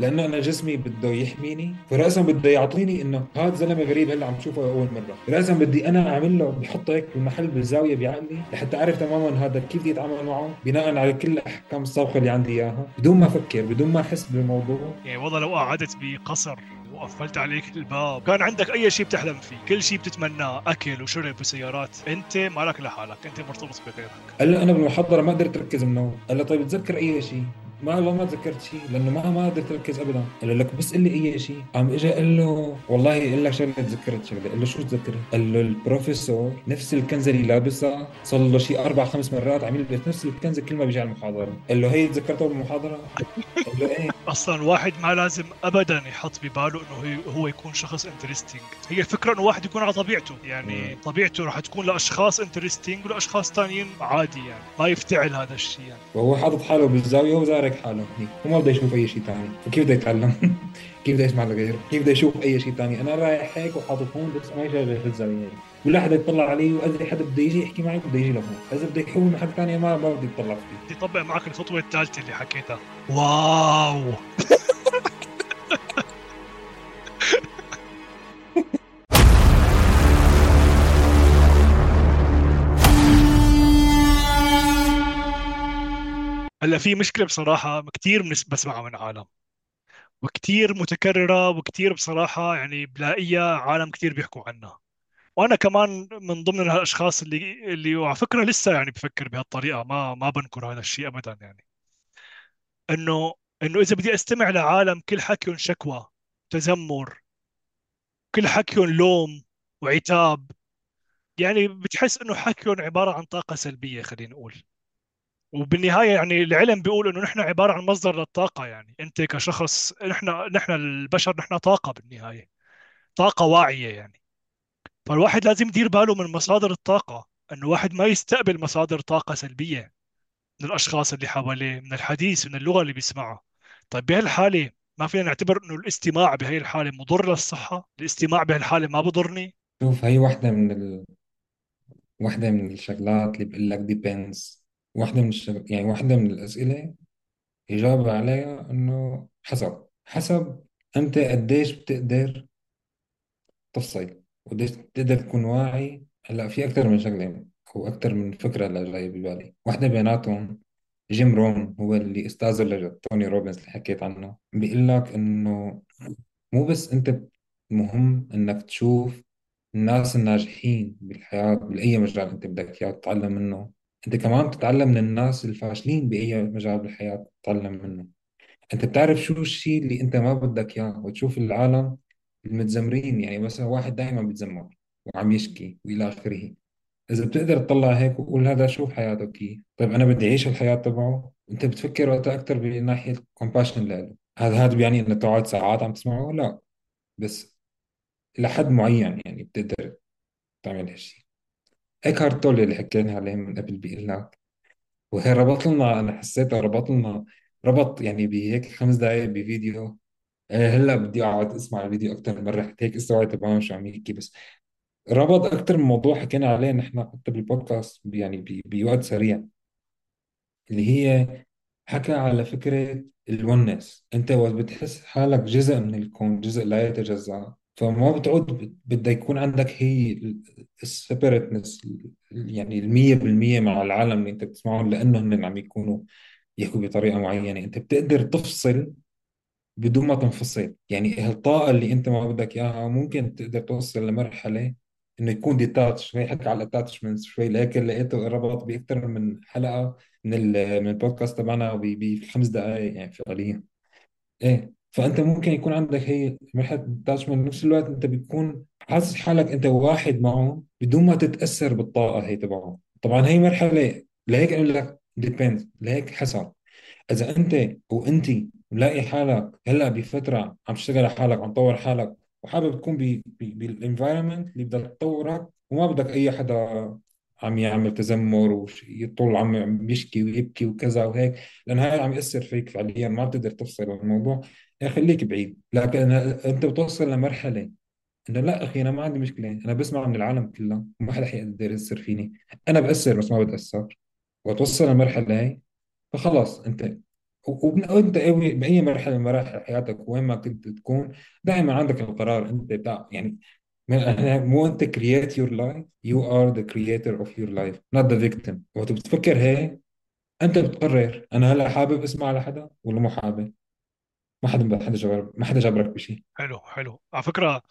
لأنه أنا جسمي بده يحميني فراسا بده يعطيني إنه هذا زلمة غريب هلأ عم تشوفه أول مرة. راسا بدي أنا أعمل له بحطه هيك بالمحل بالزاوية بعقلي لحتى أعرف تماما هذا كيف بدي أتعامل معه بناء على كل أحكام السابقه اللي عندي إياها. بدون ما أفكر بدون ما أحس بالموضوع. يعني والله لو قعدت بقصر وقفلت عليك الباب كان عندك أي شيء بتحلم فيه كل شيء بتتمناه أكل وشرب وسيارات أنت مالك لحالك أنت مرتبط بغيرك. هلأ أنا بالمحاضرة ما قدرت أركز من قال طيب تذكر أي شيء ما والله ما تذكرت شيء لأنه ما ما قدرت أركز ابدا. قال لك بس قل لي اي شيء قام اجى قال له والله قال لك شغله تذكرت شغله قال له شو تذكرت؟ قال له البروفيسور نفس الكنزة اللي لابسها صار له شيء أربع خمس مرات عم يلبس نفس الكنزة كل ما بيجي على المحاضرة. قال له هي تذكرتها بالمحاضرة؟ قال له إيه. أصلا واحد ما لازم ابدا يحط بباله إنه هو يكون شخص interesting هي الفكرة إنه واحد يكون على طبيعته. يعني طبيعته راح تكون لأشخاص interesting ولأشخاص ثانيين عادي يعني. ما يفتعل هذا الشيء يعني. وهو حاطط حاله بالزاوية وزارك حاله. هيك وما بده يشوف أي شيء ثاني فكيف بده يتعلم؟ كيف بده يسمع لغيره؟ كيف بده يشوف أي شيء ثاني أنا رايح هيك وحاطط هون بس ما يشغل في الزاويه ولا حدا يطلع علي واذا حدا بده يجي يحكي معي بده يجي لهون. إذا بده يحول محل ثاني ما ما بده يطلع فيه. بدي اطبق معك الخطوة الثالثة اللي حكيتها. واو! هلا في مشكلة بصراحة كثير بسمعها من عالم. وكثير متكررة وكثير بصراحة يعني بلاقيها عالم كثير بيحكوا عنها. وأنا كمان من ضمن الأشخاص اللي اللي على فكرة لسه يعني بفكر بهالطريقة ما ما بنكر هذا الشيء ابدا يعني. إنه إنه إذا بدي أستمع لعالم كل حكيهم شكوى تذمر كل حكيهم لوم وعتاب يعني بتحس إنه حكيهم عبارة عن طاقة سلبية خلينا نقول. وبالنهاية يعني العلم بيقول إنه نحن عبارة عن مصدر للطاقة يعني. أنت كشخص نحن نحن البشر نحن طاقة بالنهاية طاقة واعية يعني. فالواحد لازم يدير باله من مصادر الطاقة إنه واحد ما يستقبل مصادر طاقة سلبية من الأشخاص اللي حواليه من الحديث من اللغة اللي بيسمعها. طيب بهالحالة ما فينا نعتبر إنه الاستماع بهي الحالة مضر للصحة؟ الاستماع بهالحالة ما بضرني؟ شوف هي واحدة من ال... واحدة من الشغلات اللي بقول لك depends واحدة من الشغل... يعني واحدة من الأسئلة إجابة عليها إنه حسب. حسب أنت قديش بتقدر تفصل وقديش بتقدر تكون واعي. هلأ في أكثر من شغلة أو أكثر من فكرة هلا جاية ببالي. واحدة بيناتهم جيم رون هو اللي أستاذ اللي توني روبنز اللي حكيت عنه. بيقول لك إنه مو بس أنت مهم إنك تشوف الناس الناجحين بالحياة بأي مجال أنت بدك إياه تتعلم منه. أنت كمان بتتعلم من الناس الفاشلين بأي مجال بالحياة تتعلم منه. أنت بتعرف شو الشيء اللي أنت ما بدك إياه وتشوف العالم المتذمرين يعني مثلا واحد دائما بيتذمر وعم يشكي وإلى آخره. إذا بتقدر تطلع هيك وتقول هذا شو حياته كيف طيب أنا بدي أعيش الحياة تبعه. أنت بتفكر وقتها أكثر بناحية كومباشن له هذا هذا بيعني إنه تقعد ساعات عم تسمعه؟ لا. بس لحد معين يعني بتقدر تعمل هالشيء إيكهارت تولي اللي حكينا عليه من قبل بيقول لك وهي ربط لنا أنا حسيتها ربط لنا ربط يعني بهيك خمس دقائق بفيديو. إيه هلأ بدي أقعد أسمع الفيديو أكثر من مرة. حتى هيك استوعب تماما شو عم يحكي بس ربط أكثر من موضوع حكينا عليه نحن حتى بالبودكاست يعني بوقت سريع. اللي هي حكى على فكرة ال oneness أنت وقت بتحس حالك جزء من الكون جزء لا يتجزأ. فما بتعود بت- بدها يكون عندك هي ال separateness يعني المية بالمية مع العالم اللي انت بتسمعهم لأنه هن عم يكونوا يحكوا بطريقة معينة. انت بتقدر تفصل بدون ما تنفصل. يعني الطاقة اللي انت ما بدك إياها ممكن تقدر توصل لمرحلة إنه يكون detach شوي حكى على ال attachment شوي لكن لقيته ربط باكثر من حلقة من من البودكاست تبعنا بخمس دقائق يعني فعليا. إيه. فأنت ممكن يكون عندك هي مرحله ال detachment بنفس الوقت أنت بتكون حاسس حالك أنت واحد معهم بدون ما تتأثر بالطاقة هي تبعهم. طبعا هي مرحلة لهيك أقول لك depend لهيك حسب إذا أنت وأنت ملاقي حالك هلأ بفترة عم تشتغل على حالك عم تطور حالك وحابب تكون بال environment اللي بدك تطورك وما بدك أي حدا عم يعمل تذمر وطول عم يشكي ويبكي وكذا وهيك لأن هاي عم يأثر فيك فعليا. ما بتقدر تفصل الموضوع. خليك بعيد. لكن أنت بتوصل لمرحلة إنه لا أخي أنا ما عندي مشكلة. أنا بسمع من العالم كله وما حدا حيقدر يأثر فيني. أنا بأثر بس ما بتأثر. وتوصل للمرحله هي فخلاص أنت وأنت بأي مرحلة من مراحل حياتك وين ما كنت تكون دائما عندك القرار. أنت بتاع يعني أنا- مو أنت create your life you are the creator of your life not the victim. وقت بتفكر هيك أنت بتقرر. أنا هلأ حابب أسمع لحدا؟ ولا مو حابب. ما حدا ما حدا جبر ما حدا جبرك بشيء حلو حلو. على فكرة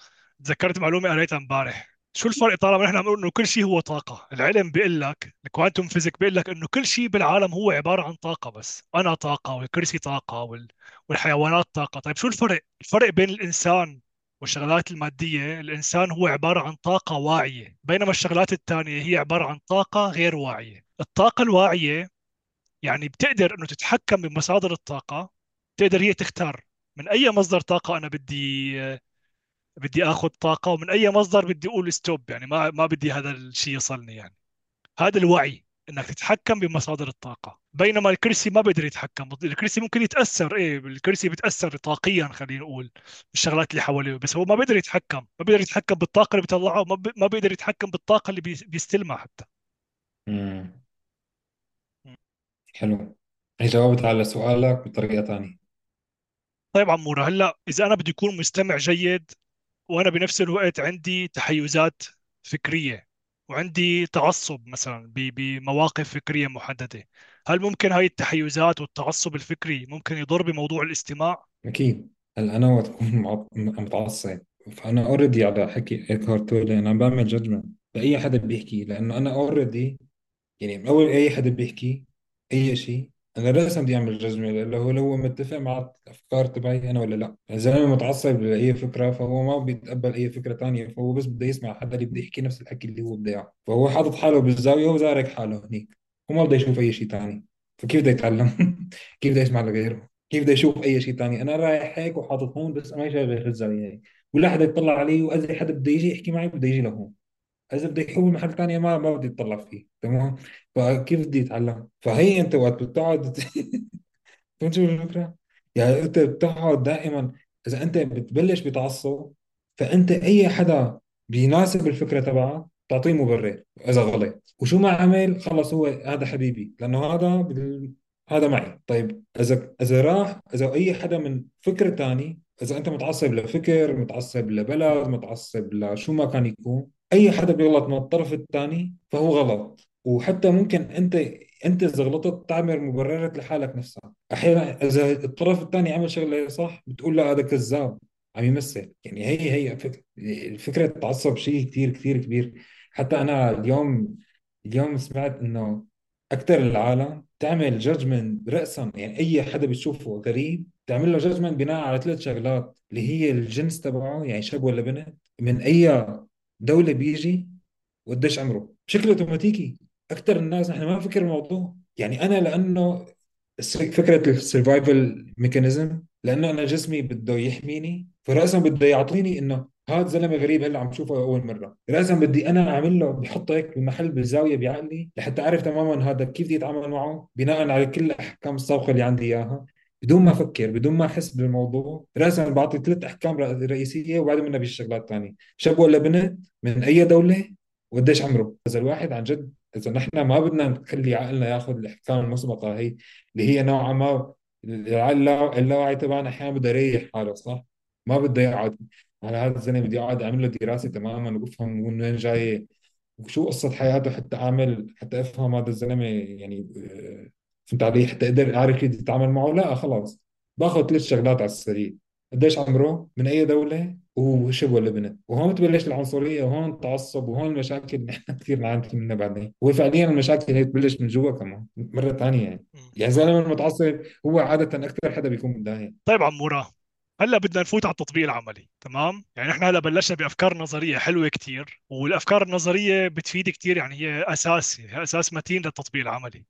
تذكرت معلومة قريتها امبارح. شو الفرق طالما نحن عم نقول إنه كل شيء هو طاقة؟ العلم بيقول لك الكوانتم فيزيك بيقول لك إنه كل شيء بالعالم هو عبارة عن طاقة بس. أنا طاقة والكرسي طاقة وال... والحيوانات طاقة. طيب شو الفرق؟ الفرق بين الإنسان والشغلات المادية الإنسان هو عبارة عن طاقة واعية بينما الشغلات الثانية هي عبارة عن طاقة غير واعية. الطاقة الواعية يعني بتقدر إنه تتحكم بمصادر الطاقة تقدر هي تختار من أي مصدر طاقة أنا بدي بدي آخذ طاقة ومن أي مصدر بدي أقول stop يعني ما ما بدي هذا الشيء يصلني يعني. هذا الوعي إنك تتحكم بمصادر الطاقة. بينما الكرسي ما بيقدر يتحكم. الكرسي ممكن يتأثر إيه الكرسي بيتأثر طاقيا خلينا نقول بالشغلات اللي حواليه بس هو ما بيقدر يتحكم. ما بيقدر يتحكم بالطاقة اللي بيطلعها وما ما بيقدر يتحكم بالطاقة اللي بي- بيستلمها حتى. امم حلو. هي جاوبت على سؤالك بطريقة ثانية طيب عمورة هلا إذا أنا بدي أكون مستمع جيد وأنا بنفس الوقت عندي تحيزات فكرية وعندي تعصب مثلا بمواقف فكرية محددة هل ممكن هاي التحيزات والتعصب الفكري ممكن يضر بموضوع الاستماع؟ أكيد هلا أنا وقت اكون معط- متعصب فأنا already على حكي ايكهارت تولي أنا بعمل judgment بأي حدا بيحكي لأنه أنا اوريدي يعني من أول أي حدا بيحكي أي شيء أنا لازم بدي أعمل جزمه اللي هو لو متفق مع الأفكار تبعي أنا ولا لأ؟ يعني الزلمه متعصب لأي فكرة فهو ما بيتقبل أي فكرة تانية فهو بس بده يسمع حدا اللي بده يحكي نفس الحكي اللي هو بده إياه. فهو حاطط حاله بالزاوية وزارك حاله هنيك. وما بده يشوف أي شيء تاني. فكيف بده يتعلم؟ كيف بده يسمع لغيره؟ كيف بده يشوف أي شيء تاني؟ أنا رايح هيك وحاطط هون بس ما شايف غير الزاوية هيك. ولا حدا يطلع علي واذا حدا بده يجي يحكي معي بده يجي لهون. إذا بده يحول محل ثاني ما ما بدي يتطلع فيه تمام؟ فكيف بدي يتعلم فهي أنت وقت بتقعد فهمت شو الفكرة؟ يعني أنت بتقعد دائما إذا أنت بتبلش بتعصب فأنت أي حدا بيناسب الفكرة تبعك تعطيه مبرر إذا غلط. وشو ما عمل خلص هو هذا حبيبي لأنه هذا بال... هذا معي. طيب اذا إذا راح إذا أي حدا من فكر تاني إذا أنت متعصب لفكر متعصب لبلد متعصب لشو ما كان يكون أي حدا بيغلط من الطرف الثاني فهو غلط. وحتى ممكن أنت أنت إذا غلطت تعمل مبررات لحالك نفسها أحيانا إذا الطرف الثاني عمل شغله صح بتقول لا هذا كذاب عم يمثل. يعني هي هي فك... الفكرة التعصب شيء كثير كثير كبير. حتى أنا اليوم اليوم سمعت إنه أكثر العالم تعمل judgment رأسا. يعني أي حدا بتشوفه غريب تعمل له judgment بناء على ثلاث شغلات اللي هي الجنس تبعه يعني شاب ولا بنت من أي دولة بيجي وقديش عمره. بشكل أوتوماتيكي أكثر الناس نحن ما نفكر الموضوع يعني أنا لأنه فكرة ال survival mechanism لأنه أنا جسمي بده يحميني فراسا بده يعطيني إنه هذا زلمة غريب هلأ عم شوفه أول مرة. راسا بدي أنا اعمل له بحطه هيك بمحل بالزاوية بعقلي لحتى أعرف تماما هذا كيف بدي اتعامل معه بناء على كل الاحكام السابقه اللي عندي إياها. بدون ما أفكر بدون ما أحس بالموضوع. راسا بعطي ثلاث أحكام رئيسية وبعدين منها بالشغلات الثانية شاب ولا بنت من أي دولة وقديش عمره. اذا الواحد عن جد إذا نحن ما بدنا نخلي عقلنا ياخذ الأحكام المسبقة هي اللي هي نوعا ما العقل اللاواعي تبعنا أحيانا بده يريح حاله صح؟ ما بده يقعد. على هذا الزلمة بدي أقعد أعمل له دراسة تماما وأفهم من وين جاي وشو قصة حياته حتى أعمل حتى أفهم هذا الزلمة يعني آه، فهمت علي؟ حتى أقدر اعرف كيف بدي اتعامل معه؟ لا خلاص. باخذ ثلاث شغلات على السريع؟ قديش عمره؟ من أي دولة؟ وشب ولا بنت وهون بتبلش العنصرية وهون التعصب وهون المشاكل اللي نحن كثير نعاني منها بعدين. وفعليا المشاكل هي بتبلش من جوا كمان مرة ثانية يعني. يعني زلمة المتعصب هو عادة أكثر حدا بيكون متضايق. طيب عمورة هلأ بدنا نفوت على التطبيق العملي تمام؟ يعني إحنا هلأ بلشنا بأفكار نظرية حلوة كتير والأفكار النظرية بتفيد كتير يعني هي أساس هي أساس متين للتطبيق العملي.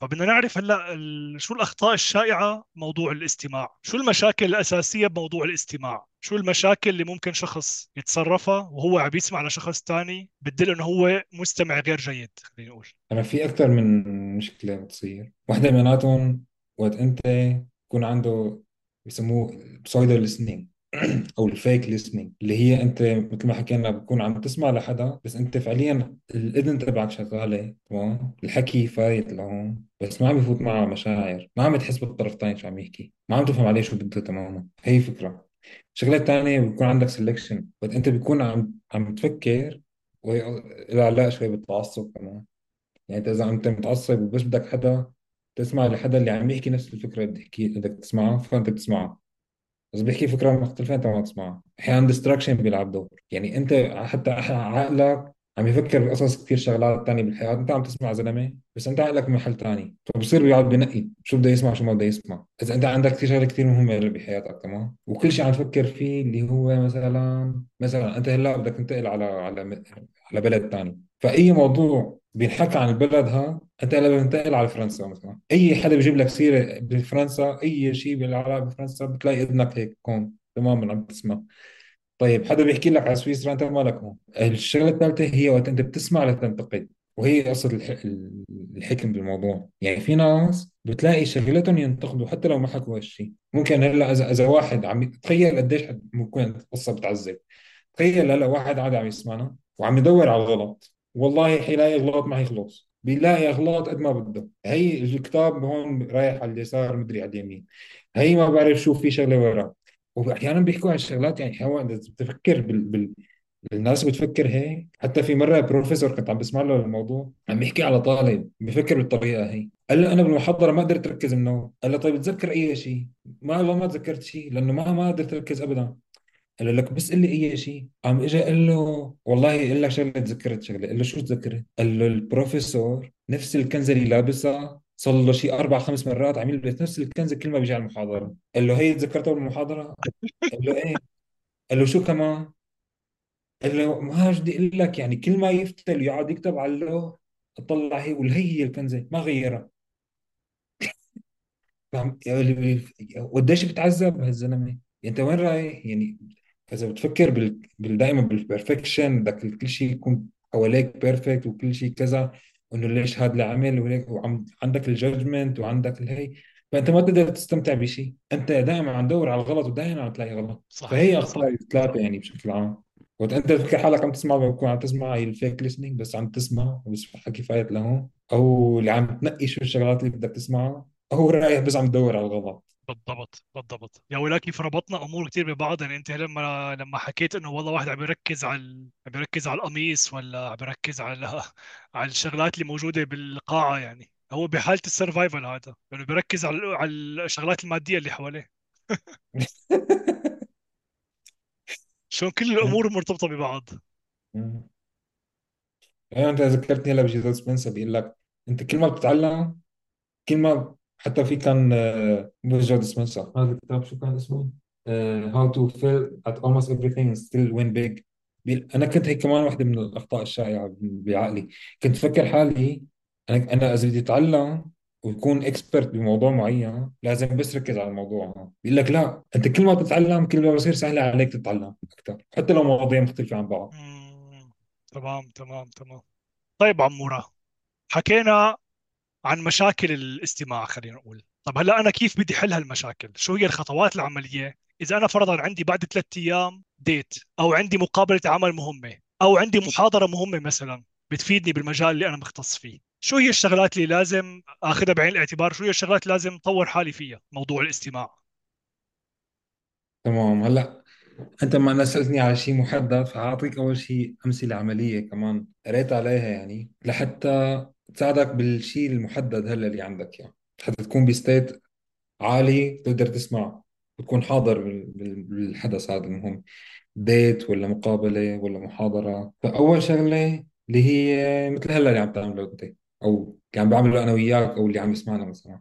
فبدنا نعرف هلا شو الأخطاء الشائعة بموضوع الاستماع؟ شو المشاكل الأساسية بموضوع الاستماع؟ شو المشاكل اللي ممكن شخص يتصرفها وهو عم يسمع لشخص تاني بتدل إنه هو مستمع غير جيد خلينا نقول أنا في أكثر من مشكلة بتصير. واحدة مناتهم وقت أنت يكون عنده بسموه بسويدو listening. أو الفيك listening اللي هي أنت مثل ما حكينا بتكون عم تسمع لحدا بس أنت فعليا الإذن تبعك شغالة تمام؟ الحكي فايت لهون بس ما عم يفوت معه مشاعر ما عم تحس بالطرف الثاني شو عم يحكي ما عم تفهم عليه شو بده تماما. هي فكرة. الشغله الثانية بيكون عندك سelection بس أنت بيكون عم عم تفكر وهي لها علاقه شوي بالتعصب كمان. يعني انت اذا انت متعصب وبس بدك حدا تسمع لحدا اللي عم يحكي نفس الفكرة اللي بدك تسمعها فأنت بتسمعها. بس بيحكي فكرة مختلفة أنت ما تسمعها. أحيانا ديستراكشن بيلعب دور. يعني أنت حتى عقلك عم يفكر بقصص كثير شغلات تانية بالحياة. أنت عم تسمع زلمة بس أنت عقلك بمحل تاني. فبصير بيقعد بينقي شو بده يسمع شو ما بده يسمع. إذا أنت عندك كثير شغلة كثير مهمة بحياتك تمام؟ وكل شيء عم تفكر فيه اللي هو مثلا مثلا أنت هلأ بدك تنتقل على على على بلد تاني. فأي موضوع بينحكى عن البلد ها؟ أنت هلا بتنتقل على فرنسا مثلا. أي حدا بيجيب لك سيرة بفرنسا أي شيء بالعلاقه بفرنسا بتلاقي إذنك هيك هون تماما عم تسمع. طيب حدا بيحكي لك على سويسرا أنت مالك هون؟ الشغلة الثالثة هي وقت أنت بتسمع لتنتقد. وهي قصة الح... الحكم بالموضوع. يعني في ناس بتلاقي شغلتهم ينتقدوا حتى لو ما حكوا هالشيء ممكن هلأ اذا إذا واحد عم تخيل قديش ممكن القصة بتعذب. تخيل هلأ واحد قاعد عم يسمعنا وعم يدور على الغلط والله حيلاقي غلط ما يخلص بيلاقي اغلاط قد ما بده هي الكتاب هون رايح على اليسار مدري على اليمين. هي ما بعرف شو في شغلة وراه وأحيانا بيحكوا عن الشغلات يعني هو إذا بتفكر بال... بال... الناس بتفكر هيك. حتى في مرة بروفيسور كنت عم بسمع له الموضوع عم يحكي على طالب بفكر بالطريقة هي. قال له أنا بالمحاضرة ما قدرت أركز منه. قال له طيب تذكر أي شيء؟ ما قال له ما تذكرت شيء لأنه ما ما قدرت أركز ابدا. قال لك بس قل لي أي شيء. قام اجى قال له والله أقول لك شغلة تذكرت شغلة. قال له شو تذكرت قال له البروفيسور نفس الكنزة اللي لابسها صار له شيء أربع خمس مرات عم يلبس نفس الكنزة كل ما بيجي على المحاضرة. قال له هي تذكرتها بالمحاضرة؟ قال له إيه. قال له شو كمان؟ قال له ما بدي أقول لك يعني كل ما يفتل يقعد يكتب على اللوح أطلع هي والهي هي الكنزة ما غيرها. فهم يعني وقديش بتعذب هالزلمة؟ يعني أنت وين رايح؟ يعني إذا بتفكر بال... بال... دائما بال perfection بدك كل شيء يكون حواليك perfect وكل شيء كذا إنه ليش هذا اللي عمل وهيك وعم عندك ال judgment وعندك الهي فأنت ما تقدر تستمتع بشيء أنت دائما عم تدور على الغلط ودائما عم تلاقي غلط. فهي صحيح. أخطاء الثلاثة يعني بشكل عام. وقت أنت تفكر حالك عم تسمع بكون عم تسمع هي ال fake listening بس عم تسمع وبس حكي فايت لهون. أو اللي عم تنقي شو الشغلات اللي بدك تسمعها أو رايح بس عم تدور على الغلط. بالضبط بالضبط. يا ولا كيف ربطنا أمور كثير ببعض. يعني أنت لما لما حكيت إنه والله واحد عم يركز على ال- عم يركز على القميص ولا عم يركز على على الشغلات اللي موجودة بالقاعة يعني هو بحالة ال survival هذا. يعني بيركز على على الشغلات المادية اللي حواليه. شلون كل الأمور مرتبطة ببعض. يعني أنت ذكرتني هلا بجي سبنسر بيقول لك أنت كل ما بتتعلم كل ما حتى في كان آه، مو جود سبنسر. هذا الكتاب شو كان اسمه؟ How to fail at almost everything and still win big. أنا كنت هيك كمان واحدة من الأخطاء الشائعة بعقلي. كنت فكر حالي أنا أنا إذا بدي أتعلم ويكون expert بموضوع معين لازم بس ركز على الموضوع. بيقول لك لا أنت كل ما تتعلم كل ما بصير سهل عليك تتعلم أكثر حتى لو مواضيع مختلفة عن بعض. تمام تمام تمام. طيب عمورة حكينا عن مشاكل الاستماع خلينا نقول. طب هلا أنا كيف بدي حل هالمشاكل؟ شو هي الخطوات العملية؟ إذا أنا فرضا عندي بعد ثلاث أيام ديت أو عندي مقابلة عمل مهمة أو عندي محاضرة مهمة مثلا بتفيدني بالمجال اللي أنا مختص فيه شو هي الشغلات اللي لازم آخذها بعين الاعتبار؟ شو هي الشغلات اللي لازم اطور حالي فيها؟ موضوع الاستماع. تمام. هلا أنت ما أنا سالتني على شيء محدد فأعطيك أول شيء أمثلة عملية كمان قريت عليها يعني لحتى تساعدك بالشيء المحدد هلا اللي عندك يعني. حتى تكون بستيت عالي تقدر تسمع وتكون حاضر بال- بال- بالحدث هذا المهم ديت ولا مقابلة ولا محاضرة. فأول شغلة اللي هي مثل هلا اللي عم تعمله أنت أو اللي عم بعمله أنا وياك أو اللي عم يسمعنا مثلا.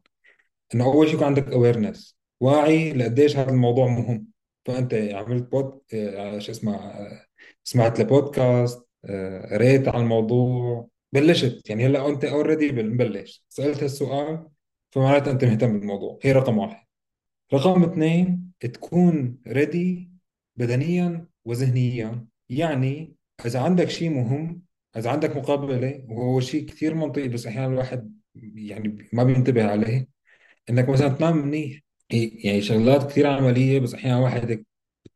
إنه أول شيء يكون عندك awareness واعي لقديش هذا الموضوع مهم. فأنت عملت بود آه، شو اسمه آه، سمعت لبودكاست آه، قريت عن الموضوع بلشت. يعني هلا أنت already مبلش سألت هالسؤال فمعناته أنت مهتم بالموضوع. هي رقم واحد. رقم اثنين تكون ready بدنيا وذهنيا. يعني إذا عندك شيء مهم إذا عندك مقابلة وهو شيء كثير منطقي بس أحيانا الواحد يعني ما بينتبه عليه إنك مثلا تنام منيح. يعني شغلات كثير عملية بس أحيانا واحد هيك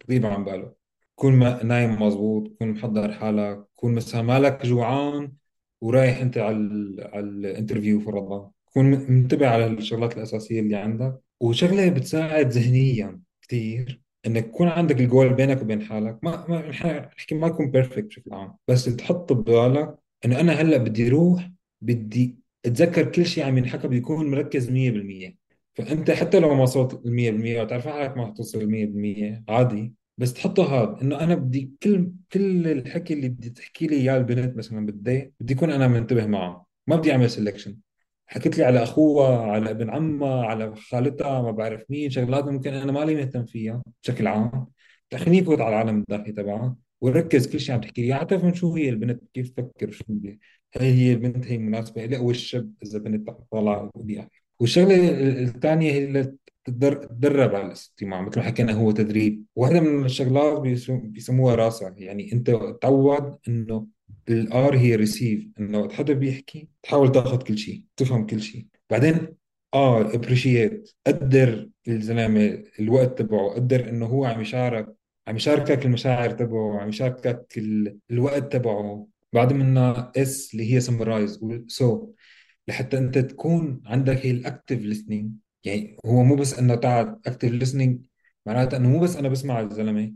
تغيب عن باله. تكون ما- نايم مزبوط تكون محضر حالك تكون مثلا مالك جوعان ورايح أنت على ال على ال interview فرضا تكون منتبه على الشغلات الأساسية اللي عندك وشغلة بتساعد ذهنيا كثير إنك يكون عندك الجول بينك وبين حالك. ما ما نح- نحكي ما يكون perfect بشكل عام بس تحط ببالك انه أنا هلأ بدي أروح بدي أتذكر كل شيء عم ينحكى بدي اكون مركز 100% فأنت حتى لو ما وصلت ال 100% وتعرف حالك ما حتوصل ل 100% عادي. بس تحطه هذا إنه أنا بدي كل كل الحكي اللي بدي تحكي لي إياه البنت مثلا بدي بدي اكون أنا منتبه معه. ما بدي أعمل سelection حكيت لي على اخوها على ابن عمها على خالتها ما بعرف مين شغلات ممكن أنا مالي مهتم فيها بشكل عام. خليني فوت على العالم الداخلي تبعها وركز كل شيء عم تحكي لي. اعرف من شو هي البنت؟ كيف تفكر؟ شو هي؟ هل هي البنت هي مناسبة لي أو الشاب إذا بنت طالعة ودي والشغله الثانية هي تتدر- تتدرب على الاستماع مثل ما حكينا هو تدريب. واحدة من الشغلات بيسم- بيسموها RASA يعني أنت تعود إنه ال R هي receive إنه وقت حدا بيحكي تحاول تاخذ كل شيء تفهم كل شيء. بعدين آه appreciate قدر الزلمة الوقت تبعه. قدر إنه هو عم يشارك عم يشاركك المشاعر تبعه عم يشاركك ال... الوقت تبعه. بعد منها S اللي هي summarize so لحتى أنت تكون عندك هي ال active listening يعني هو مو بس إنه تعال active listening معناته إنه مو بس أنا بسمع الزلمة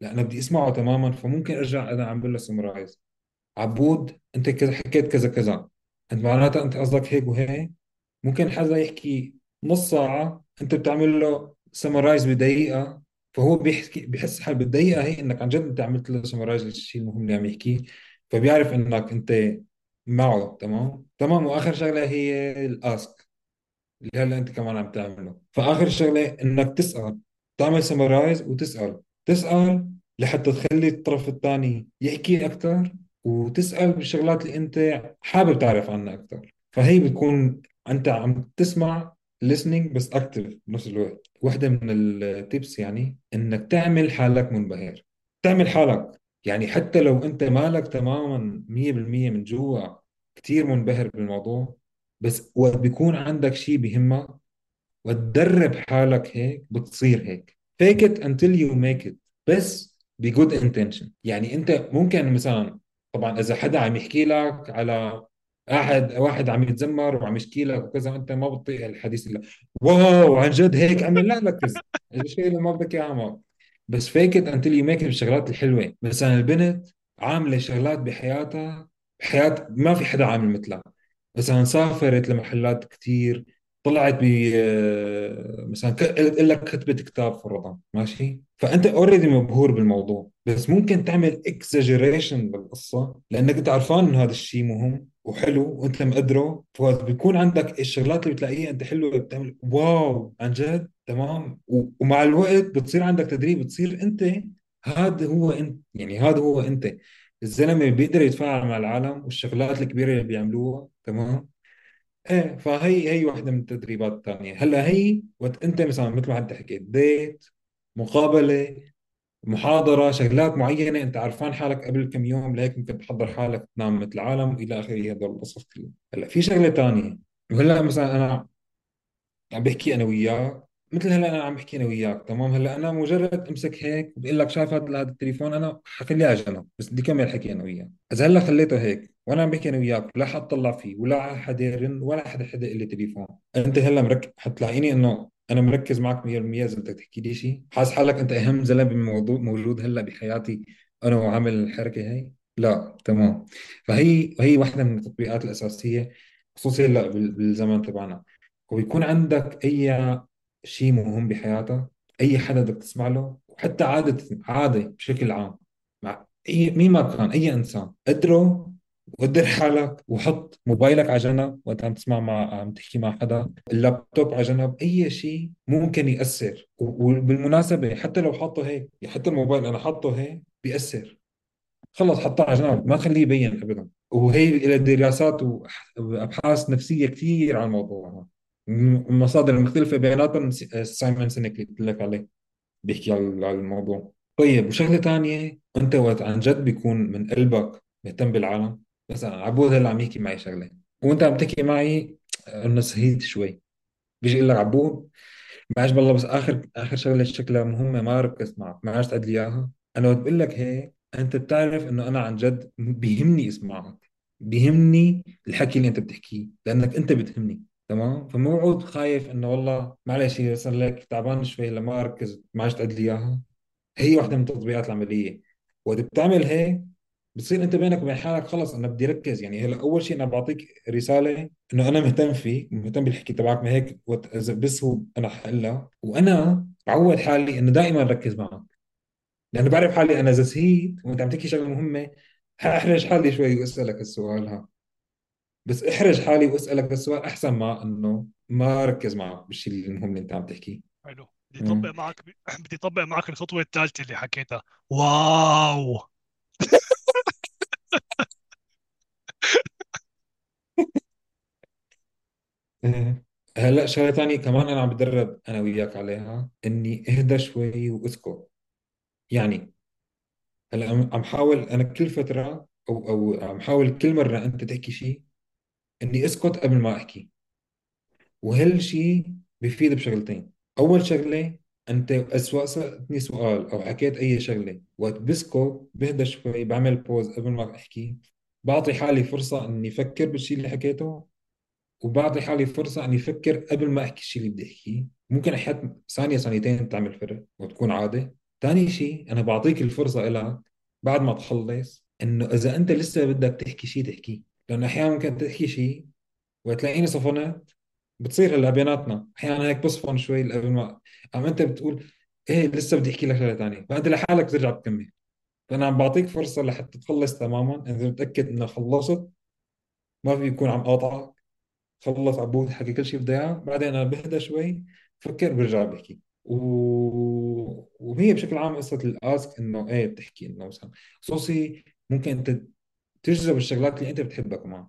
لا أنا بدي أسمعه تماما فممكن أرجع أنا عم بقول له summarize عبود أنت كذا حكيت كذا كذا. أنت معناتها أنت قصدك هيك وهيك؟ ممكن حدا يحكي نص ساعة أنت بتعمل له summarize بدقيقة فهو بيحكي بحس حال بالدقيقة هي إنك عن جد أنت عملت له summarize للشيء المهم اللي عم يحكيه فبيعرف إنك أنت معه تمام؟ تمام وآخر شغلة هي ال ask اللي هلا انت كمان عم تعمله. فآخر شغلة إنك تسأل تعمل summarize وتسأل. تسأل لحتى تخلي الطرف الثاني يحكي أكثر وتسأل بالشغلات اللي أنت حابب تعرف عنها أكثر فهي بتكون أنت عم تسمع listening بس اكتف بنفس الوقت. واحدة من التيبس يعني إنك تعمل حالك منبهر. تعمل حالك. يعني حتى لو أنت مالك تماما 100% من جوا كثير منبهر بالموضوع بس وقت بيكون عندك شيء بيهمك وتدرب حالك هيك بتصير هيك. Fake it until you make it بس بجود intention. يعني أنت ممكن مثلا طبعا إذا حدا عم يحكي لك على أحد واحد عم يتذمر وعم يشكي لك وكذا أنت ما بتطيق الحديث الا wow عن جد هيك؟ عمل لا ركز الشيء اللي ما بدك إياه fake it until you make it بالشغلات الحلوة. مثلا البنت عاملة شغلات بحياتها بحياة ما في حدا عامل مثلها. مثلا سافرت لمحلات كتير طلعت ب آه، مثلا ك- لك كتبت كتاب فرضا ماشي؟ فأنت already مبهور بالموضوع بس ممكن تعمل exaggeration بالقصة لأنك انت عارفان انه هذا الشيء مهم وحلو وأنت مقدره فبيكون عندك الشغلات اللي بتلاقيها أنت حلوة بتعمل wow عن جد تمام؟ و- ومع الوقت بتصير عندك تدريب بتصير أنت هذا هو أنت يعني هذا هو أنت. الزلمة بيقدر يتفاعل مع العالم والشغلات الكبيرة اللي بيعملوها تمام؟ إيه فهي هي واحدة من التدريبات الثانية هلأ هي وقت أنت مثلا مثل ما انت حكيت ديت مقابلة محاضرة شغلات معينة أنت عارفان حالك قبل كم يوم لهيك ممكن تحضر حالك تنام مثل العالم وإلى آخره هدول القصص كلها. هلأ في شغلة ثانية وهلأ مثلا أنا عم بحكي أنا وياك مثل هلا أنا عم بحكي أنا وياك تمام؟ هلا أنا مجرد أمسك هيك وبقول لك شايف هذا هذا التليفون أنا حخليه على جنب بس بدي كمل حكي أنا وياك. إذا هلا خليته هيك وأنا عم بحكي أنا وياك لا حد طلع فيه ولا حدا يرن ولا حدا حدا لي تليفون. أنت هلا مركز حتلاقيني إنه أنا مركز معك 100% إذا بدك تحكي لي شيء حاسس حالك أنت أهم زلمة بموضوع موجود هلا بحياتي أنا وعامل الحركة هي؟ لا تمام. فهي هي واحدة من التطبيقات الأساسية خصوصي هلا بال- بالزمن تبعنا. ويكون عندك أي شيء مهم بحياتك أي حدا بدك تسمع له وحتى عادة عادة بشكل عام مع أي مين ما كان أي إنسان قدره وقدر حالك وحط موبايلك على جنب وانت عم تسمع مع عم تحكي مع حدا. اللابتوب على جنب أي شيء ممكن يأثر. و- وبالمناسبة حتى لو حاطه هيك يعني حتى الموبايل أنا حاطه هيك بيأثر. خلص حطها على جنب ما تخليه يبين ابدا. وهي دراسات وأبحاث نفسية كثير عن الموضوع هذا. م- مصادر مختلفه بيناتهم سايمون سينك اللي قلت لك عليه بيحكي على الموضوع. طيب وشغلة ثانية أنت وقت عن جد بيكون من قلبك مهتم بالعالم؟ مثلا عبود هلأ عم يحكي معي شغلة وأنت عم تحكي معي إنه سهيت شوي. بيجي يقول لك عبود معلش بالله بس آخر آخر شغلة شكلها مهمة ما ركزت معك ما عادش تعد لي إياها. أنا وقت بقول لك هيك أنت بتعرف إنه أنا عن جد بيهمني أسمعك بيهمني الحكي اللي أنت بتحكيه لأنك أنت بتهمني. تمام؟ فموعود خايف إنه والله معلش هي صار لك تعبان شوي لما اركز ما عادش تعد لي إياها. هي واحدة من تطبيقات العملية. وقت بتعمل هيك بتصير أنت بينك وبين حالك خلص أنا بدي ركز. يعني هلا أول شيء أنا بعطيك رسالة إنه أنا مهتم فيك مهتم بالحكي تبعك ما هيك بس هو أنا حقلها. وأنا بعود حالي إنه دائما ركز معك. لأنه بعرف حالي أنا اذا سهيت وأنت عم تحكي شغلة مهمة. حاحرج حالي شوي وأسألك السؤال ها بس احرج حالي واسألك السؤال أحسن ما إنه ما ركز معك بالشيء المهم اللي أنت عم تحكيه حلو بدي اطبق. معك بدي اطبق معك الخطوة الثالثة اللي حكيتها واو. هلأ شغلة ثانية كمان أنا عم بدرب أنا وياك عليها إني اهدى شوي وأسكت يعني هلأ عم حاول أنا كل فترة أو أو عم حاول كل مرة أنت تحكي شيء إني أسكت قبل ما أحكي. وهالشيء بيفيد بشغلتين. أول شغلة أنت اسوء سالتني سؤال أو حكيت أي شغلة. وقت بسكت بهدى شوي بعمل بوز قبل ما أحكي بعطي حالي فرصة إني أفكر بالشيء اللي حكيته وبعطي حالي فرصة إني أفكر قبل ما أحكي الشيء اللي بدي أحكيه. ممكن أحيانا ثانية ثانيتين تعمل فرق وتكون عادة. ثاني شيء أنا بعطيك الفرصة إلك بعد ما تخلص إنه إذا أنت لسه بدك تحكي شيء تحكيه. لأنه أحيانا ممكن تحكي شيء وتلاقيني صفنت بتصير هلأ بيناتنا. أحيانا هيك بصفن شوي قبل ما عم أنت بتقول إيه لسه بدي أحكي لك شغلة ثانية فأنت لحالك بترجع بتكمل. فأنا عم بعطيك فرصة لحتى تخلص تماما. إذا متأكد إنه خلصت ما في يكون عم قاطعك خلص عبود حكي كل شيء بده إياه. بعدين أنا بهدى شوي بفكر برجع بحكي. و... وهي بشكل عام قصة الآسك إنه إيه بتحكي إنه مثلا خصوصي ممكن أنت تجذب الشغلات اللي أنت بتحبها كمان.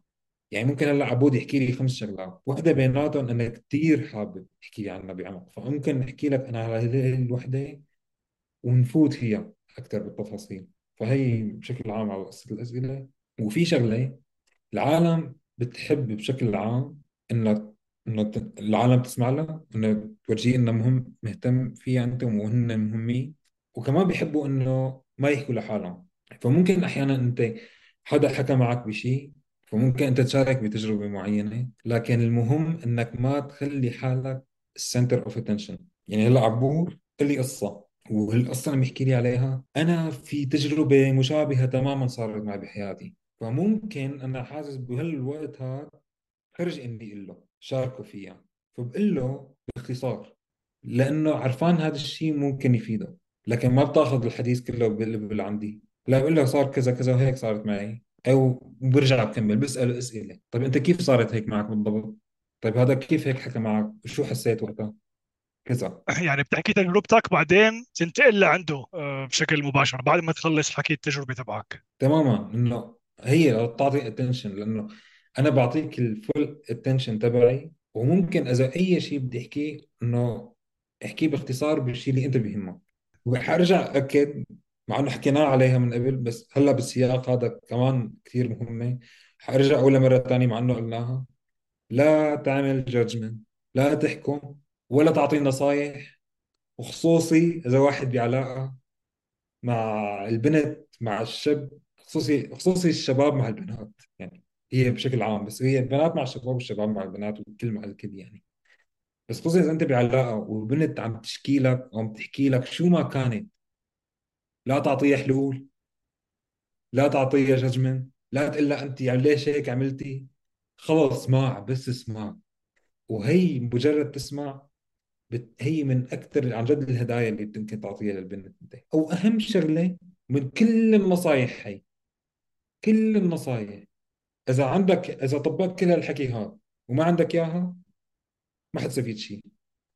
يعني ممكن هلأ عبود يحكي لي خمس شغلات. وحده بيناتهم أنا كثير حابب احكي عنها بعمق فممكن احكي لك أنا على هذه الوحدة ونفوت فيها أكثر بالتفاصيل. فهي بشكل عام على قصة الأسئلة. وفي شغلة العالم بتحب بشكل عام إنه ت- العالم تسمع لها إنه تورجيه إنه مهم مهتم فيها أنت وهن مهمين. وكمان بيحبوا إنه ما يحكوا لحالهم. فممكن أحيانا أنت حدا حكى معك بشيء فممكن أنت تشارك بتجربة معينة لكن المهم إنك ما تخلي حالك ال center of attention يعني هلأ عبود قال لي قصة. والقصة اللي بيحكي لي عليها أنا في تجربة مشابهة تماما صارت معي بحياتي. فممكن أنا حاسس بهالوقت هذا خرج إني أقول له شاركه فيها. فبقول له باختصار لأنه عرفان هذا الشيء ممكن يفيده. لكن ما بتاخذ الحديث كله عندي لا بقول له صار كذا كذا وهيك صارت معي. أو برجع بكمل بسأله أسئلة. طيب أنت كيف صارت هيك معك بالضبط؟ طيب هذا كيف هيك حكى معك؟ شو حسيت وقتها؟ كذا. يعني بتحكي تجربتك بعدين تنتقل لعنده آه، بشكل مباشر بعد ما تخلص حكي التجربة تبعك. تماما. إنه هي لو تعطي اتنشن لأنه أنا بعطيك ال full attention تبعي وممكن إذا أي شيء بدي أحكيه إنه أحكيه باختصار بالشيء اللي أنت بيهمك. وحارجع اكد مع إنه حكينا عليها من قبل بس هلأ بالسياق هذا كمان كثير مهمه حأرجع أقولها مرة ثانية مع إنه قلناها. لا تعمل judgment لا تحكم ولا تعطي نصايح وخصوصي إذا واحد بعلاقه مع البنت مع الشاب خصوصي خصوصي الشباب مع البنات. يعني هي بشكل عام بس هي البنات مع الشباب والشباب مع البنات والكل مع الكل يعني. بس خصوصي إذا أنت بعلاقه وبنت عم تشكي لك أو عم تحكي لك شو ما كانت لا تعطيها حلول لا تعطيها ججمنت لا تقول لها أنت يعني ليش هيك عملتي؟ خلص اسمع بس اسمع. وهي مجرد تسمع. هي من أكثر عن جد الهدايا اللي ممكن تعطيها للبنت أنت. أو أهم شغلة من كل النصايح هي كل النصايح. إذا عندك إذا طبقت كل هالحكي هذا وما عندك إياها ما حتستفيد شيء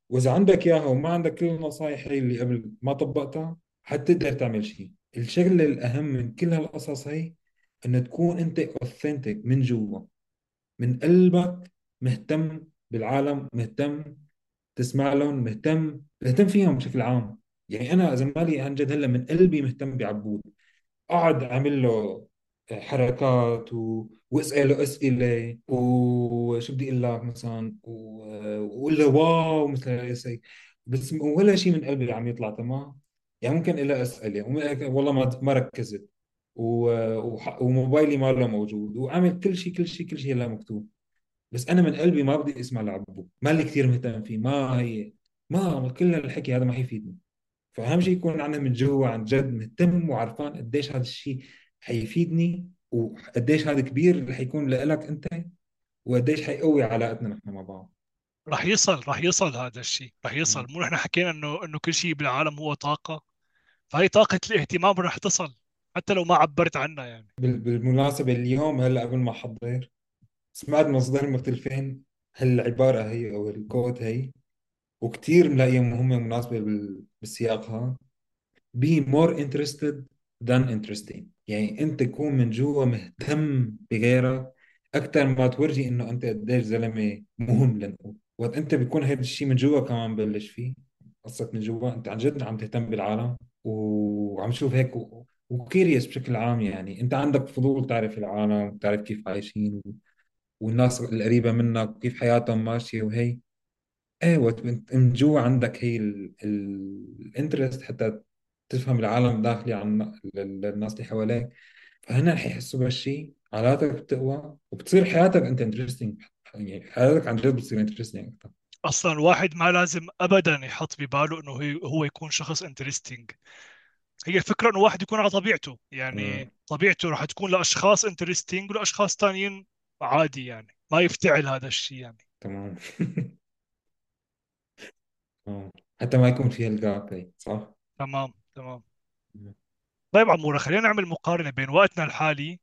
وإذا عندك إياها وما عندك كل النصايح هي اللي قبل ما طبقتها حتقدر تعمل شيء. الشغلة الأهم من كل هالقصص هي إنه تكون أنت اوثنتيك من جوا. من قلبك مهتم بالعالم مهتم تسمع لهم مهتم مهتم فيهم بشكل عام. يعني أنا إذا مالي عن جد هلأ من قلبي مهتم بعبود. اقعد أعمل له حركات و... واساله أسئلة وشو بدي أقول لك مثلا؟ وأقول له واو مثل هيك. بس ولا شيء من قلبي عم يطلع تمام؟ يعني ممكن إلى أسئلة وم- والله ما ما ركزت. وموبايلي ما له موجود وعامل كل شيء كل شيء كل شيء لا مكتوب. بس أنا من قلبي ما بدي أسمع لعبه. ما لي كثير مهتم فيه ما هي ما كل الحكي هذا ما حيفيدني. فأهم شيء يكون أنا من جوا عن جد مهتم وعرفان قديش هذا الشيء حيفيدني وقديش هذا كبير اللي حيكون لك أنت وقديش حيقوي علاقتنا نحن مع بعض. رح يصل رح يصل هذا الشيء رح يصل. مو نحن حكينا انه إنه كل شيء بالعالم هو طاقة. فهي طاقة الاهتمام رح تصل حتى لو ما عبرت عنها يعني. بال- بالمناسبة اليوم هلا قبل ما احضر سمعت مصدر مختلفين هالعبارة هي أو الكوت هي وكثير ملاقيها مهمة مناسبة بال- بالسياق be more interested than interesting. يعني أنت تكون من جوا مهتم بغيرك أكثر ما تورجي إنه أنت قديش زلمة مهم لنقول وقت أنت بيكون هذا الشيء من جوا كمان ببلش فيه. قصة من جوا أنت عن جد عم تهتم بالعالم. وعم تشوف هيك. وكيريس بشكل عام يعني. انت عندك فضول تعرف العالم وتعرف كيف عايشين والناس القريبة منك وكيف حياتهم ماشية وهي. أيوه من جوا عندك هي ال interest حتى تفهم العالم الداخلي عن ال- الناس اللي حواليك. فهنا رح يحسوا بهالشيء علاقتك بتقوى وبتصير حياتك انت interesting يعني حياتك عن جد بتصير interesting أكثر أصلا الواحد ما لازم ابدا يحط بباله إنه هي- هو يكون شخص interesting هي الفكرة إنه واحد يكون على طبيعته. يعني طبيعته راح تكون لأشخاص interesting ولأشخاص تانيين عادي يعني. ما يفتعل هذا الشيء يعني. تمام. آه. حتى ما يكون فيها الجاب هي صح؟ تمام تمام. طيب عمورة خلينا نعمل مقارنة بين وقتنا الحالي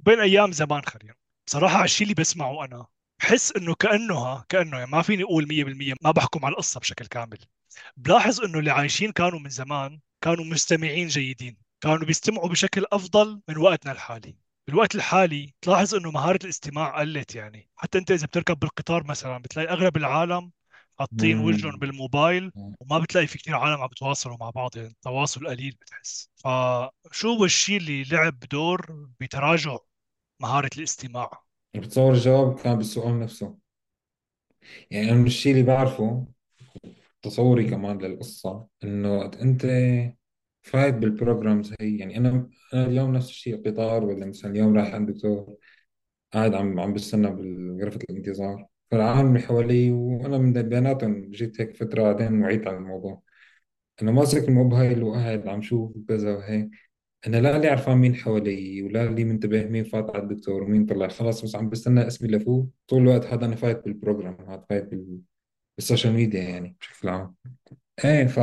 وبين أيام زمان. خلينا. بصراحة على الشيء اللي بسمعه أنا بحس إنه كأنه ها كأنه يعني ما فيني أقول 100% ما بحكم على القصة بشكل كامل. بلاحظ إنه اللي عايشين كانوا من زمان كانوا مستمعين جيدين كانوا بيستمعوا بشكل أفضل من وقتنا الحالي. بالوقت الحالي تلاحظ إنه مهارة الاستماع قلت يعني. حتى أنت إذا بتركب بالقطار مثلا بتلاقي أغلب العالم حاطين وجههم. بالموبايل. وما بتلاقي في كثير عالم عم بتواصلوا مع بعض يعني تواصل قليل بتحس. فشو هو الشيء اللي لعب دور بتراجع مهارة الاستماع؟ بتصور الجواب كان بالسؤال نفسه. يعني أنا من الشيء اللي بعرفه تصوري كمان للقصة إنه وقت أنت فايت بال programs هي. يعني أنا أنا اليوم نفس الشيء قطار ولا مثلا اليوم رايح عند دكتور قاعد عم عم بستنى بغرفة الانتظار. فالعالم اللي حوالي وأنا من بيناتهم جيت هيك فترة بعدين وعيت على الموضوع. أنا ماسك الموبايل وقاعد عم شوف كذا وهيك. أنا لا لي عرفان مين حوالي ولا لي منتبه مين فات على الدكتور ومين طلع. خلاص بس عم بستنى اسمي لفوق. طول الوقت هذا أنا فايت بال program هذا فايت بال... بال social media يعني بشكل عام. إيه ف...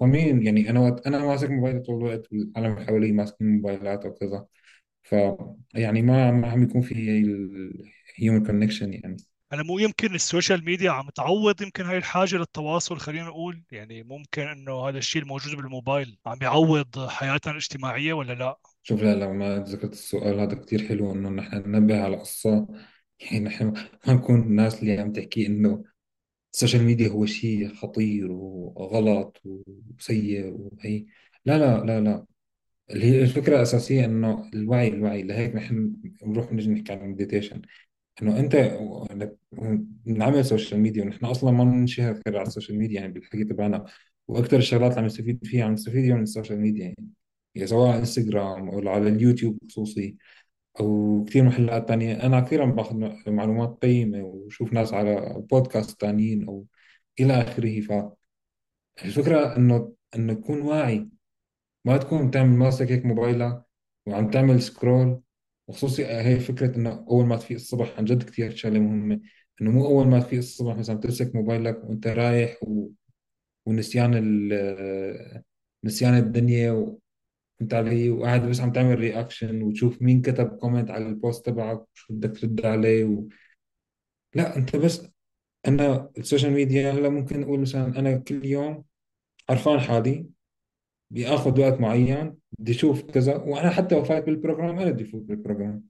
فمين؟ يعني أنا وقت أنا ماسك موبايلي طول الوقت والعالم اللي حوالي ماسكين موبايلات وكذا ف يعني ما ما عم يكون في ال human connection يعني. أنا مو يمكن ال social media عم تعوض يمكن هاي الحاجة للتواصل خلينا نقول. يعني ممكن إنه هذا الشيء الموجود بالموبايل عم يعوض حياتنا الاجتماعية ولا لا؟ شوف لا لو ما ذكرت السؤال هذا كتير حلو إنه نحن ننبه على قصة يعني نحن ما نكون الناس اللي عم تحكي إنه ال social media هو شيء خطير وغلط وسيء وهي. لا لا لا لا. اللي هي الفكرة الأساسية إنه الوعي الوعي. لهيك نحن بنروح نجي نحكي عن ال meditation إنه أنت بنعمل social media ونحن أصلا ما بننشر غير على ال social media يعني بالحكي تبعنا. وأكثر الشغلات اللي عم نستفيد فيها عم نستفيد من ال social media يعني, سواء على انستغرام أو على اليوتيوب خصوصي أو كثير محلات تانية. أنا كثير عم باخذ معلومات قيمة وشوف ناس على بودكاست تانيين أو إلى آخره. فالفكرة إنه إنه تكون واعي. ما تكون تعمل ماسك هيك موبايلك وعم تعمل سكرول وخصوصي هي فكرة إنه أول ما تفيق الصبح عن جد كثير شغلة مهمة. إنه مو أول ما تفيق الصبح مثلا تمسك موبايلك وأنت رايح و... ونسيان ال... نسيان الدنيا وانت علي وقاعد بس عم تعمل reaction وتشوف مين كتب comment على ال post تبعك وشو بدك ترد عليه و... لا أنت بس أنا ال social media هلأ ممكن أقول مثلا أنا كل يوم عرفان حالي بيأخذ وقت معين بدي أشوف كذا وأنا حتى لو فايت بال program أنا بدي أفوت بال program.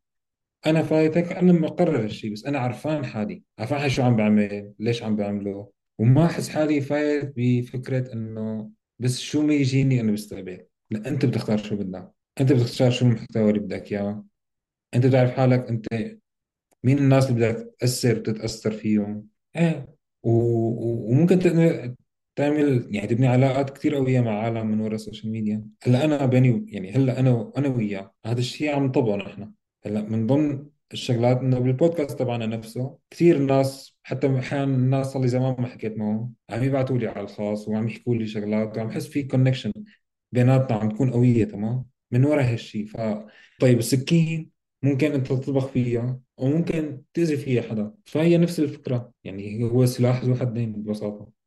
أنا فايتك أنا مقرر هالشيء بس أنا عرفان حالي. عرفان حالي شو عم بعمل ليش عم بعمله. وما أحس حالي فايت بفكرة إنه بس شو ما يجيني أنا بستقبل لا أنت بتختار شو بدك. أنت بتختار شو المحتوى اللي بدك إياه. أنت بتعرف حالك أنت مين الناس اللي بدك تأثر وتتأثر فيهم. إيه. و... وممكن تعمل يعني تبني علاقات كثير قوية مع عالم من وراء ال social media هلأ أنا بيني يعني هلأ أنا أنا وياه. هذا الشيء عم نطبقه نحن. هلأ من ضمن الشغلات إنه بالبودكاست تبعنا نفسه كثير ناس حتى أحيانا الناس صار لي زمان ما حكيت معهم عم يبعثوا لي على الخاص وعم يحكوا لي شغلات وعم حس في connection بيناتنا عم تكون قوية تمام؟ من وراء هالشيء ف طيب السكين ممكن أنت تطبخ فيها وممكن تأذي فيها حدا. فهي نفس الفكرة. يعني هو سلاح ذو حدين ببساطة.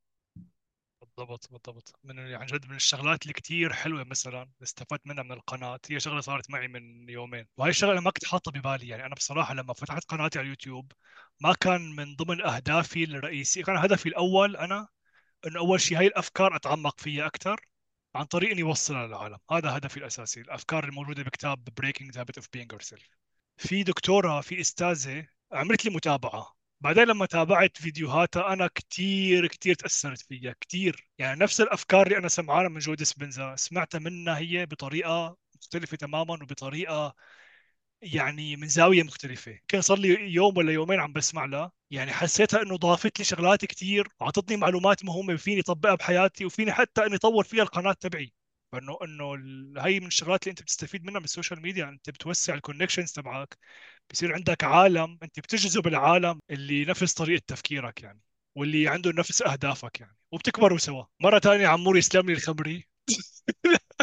بالضبط بالضبط. من عن جد من الشغلات اللي كتير حلوة مثلا استفدت منها من القناة هي شغلة صارت معي من يومين. وهي الشغلة ما كنت حاطه ببالي يعني. أنا بصراحة لما فتحت قناتي على اليوتيوب ما كان من ضمن أهدافي الرئيسية كان هدفي الأول أنا إنه أول شيء هاي الأفكار أتعمق فيها أكثر عن طريق إني أوصلها للعالم. هذا هدفي الأساسي الأفكار الموجودة بكتاب Breaking the Habit of Being Yourself. في دكتورة في أستاذة عملت لي متابعة. بعدين لما تابعت فيديوهاتها أنا كثير كثير تأثرت فيها كثير يعني نفس الأفكار اللي أنا سمعانها من جو ديسبنزا سمعتها منها هي بطريقة مختلفة تماما وبطريقة يعني من زاوية مختلفة. كان صار لي يوم ولا يومين عم بسمع لها. يعني حسيتها إنه ضافت لي شغلات كثير وعطتني معلومات مهمة فيني أطبقها بحياتي وفيني حتى إني أطور فيها القناة تبعي. فانه إنه هي من الشغلات اللي أنت بتستفيد منها من ال social media أنت بتوسع ال connections تبعك بصير عندك عالم أنت بتجذب العالم اللي نفس طريقة تفكيرك يعني واللي عنده نفس أهدافك يعني وبتكبروا سوا. مرة ثانية عمور يسلم لي الخبرة.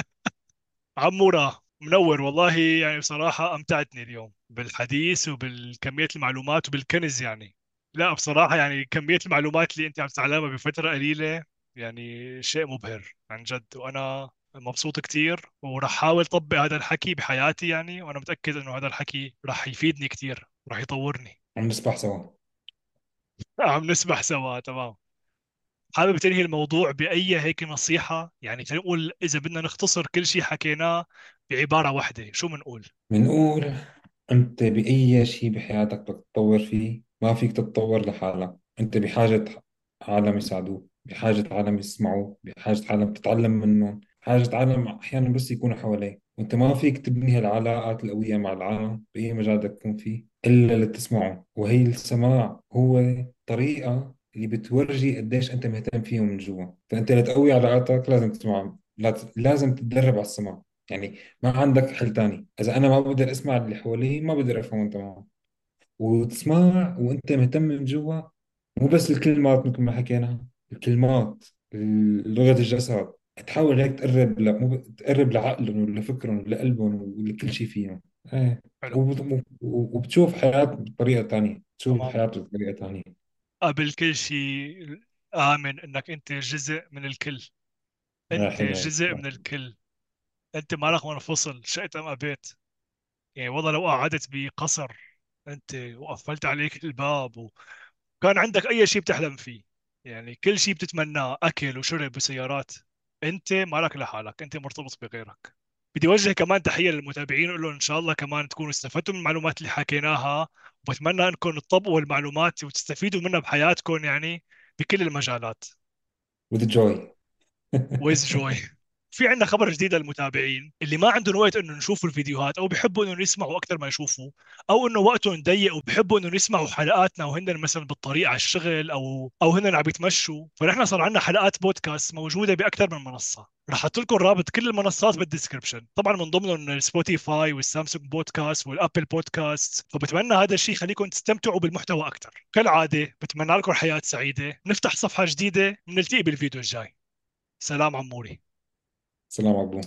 عمورة منور والله يعني بصراحة أمتعتني اليوم بالحديث وبالكمية المعلومات وبالكنز يعني. لا بصراحة يعني كمية المعلومات اللي أنت عم تتعلمها بفترة قليلة يعني شيء مبهر عن جد وأنا مبسوط كتير وراح أحاول أطبق هذا الحكي بحياتي يعني وأنا متأكد إنه هذا الحكي راح يفيدني كتير راح يطورني. عم نسبح سوا. عم نسبح سوا تمام. حابب تنهي الموضوع بأي هيك نصيحة؟ يعني خلينا نقول إذا بدنا نختصر كل شيء حكيناه بعبارة واحدة شو بنقول بنقول أنت بأي شيء بحياتك بدك تتطور فيه ما فيك تتطور لحالك. أنت بحاجة عالم يساعدوك بحاجة عالم يسمعوك بحاجة عالم تتعلم منهم. بحاجة عالم أحيانا بس يكونوا حواليك. وأنت ما فيك تبني هالعلاقات القوية مع العالم بأي مجال بدك تكون فيه إلا لتسمعه وهي السماع هو طريقة اللي بتورجي قديش أنت مهتم فيهم من جوا. فأنت لتقوي علاقاتك لازم تسمعهم. لا- لازم تتدرب على السمع يعني ما عندك حل تاني. إذا أنا ما بقدر أسمع اللي حوالي ما بقدر أفهمهم تماما وتسمع وأنت مهتم من جوا مو بس الكلمات مثل ما حكينا. الكلمات لغة الجسد. تحاول هيك تقرب ل... مو. تقرب لعقلهم ولفكرهم ولقلبهم ولكل شيء فيهم. إيه. حلو. وبت... وبتشوف حياة بطريقة تانية. تشوف تمام. الحياة بطريقة تانية. قبل كل شيء آمن إنك أنت جزء من الكل. يا أنت حلو جزء من الكل. أنت مالك منفصل شئت أم أبيت. يعني والله لو قعدت بقصر أنت وقفلت عليك الباب وكان عندك أي شيء بتحلم فيه. يعني كل شيء بتتمناه أكل وشرب وسيارات. أنت مالك لحالك أنت مرتبط بغيرك. بدي أوجه كمان تحية للمتابعين لهم إن شاء الله كمان تكونوا استفدتوا من المعلومات اللي حكيناها. وبتمنى أنكم تطبقوا المعلومات وتستفيدوا منها بحياتكم يعني بكل المجالات. With joy. ويز جوي في عندنا خبر جديد للمتابعين اللي ما عندهم وقت إنه يشوفوا الفيديوهات أو بيحبوا انه يسمعوا أكثر ما يشوفوا أو إنه وقتهم ضيق وبيحبوا انه يسمعوا حلقاتنا وهن مثلا بالطريق على الشغل أو أو هن عم يتمشوا فنحن صار عندنا حلقات بودكاست موجودة بأكثر من منصة. رح أحط لكم رابط كل المنصات بال description. طبعا من ضمنهم ال Spotify وال Samsung Podcast وال Apple Podcast. فبتمنى هذا الشيء يخليكم تستمتعوا بالمحتوى أكثر. كالعادة بتمنى لكم حياة سعيدة. نفتح صفحة جديدة بنلتقي بالفيديو الجاي. سلام عموري. سلام عبدو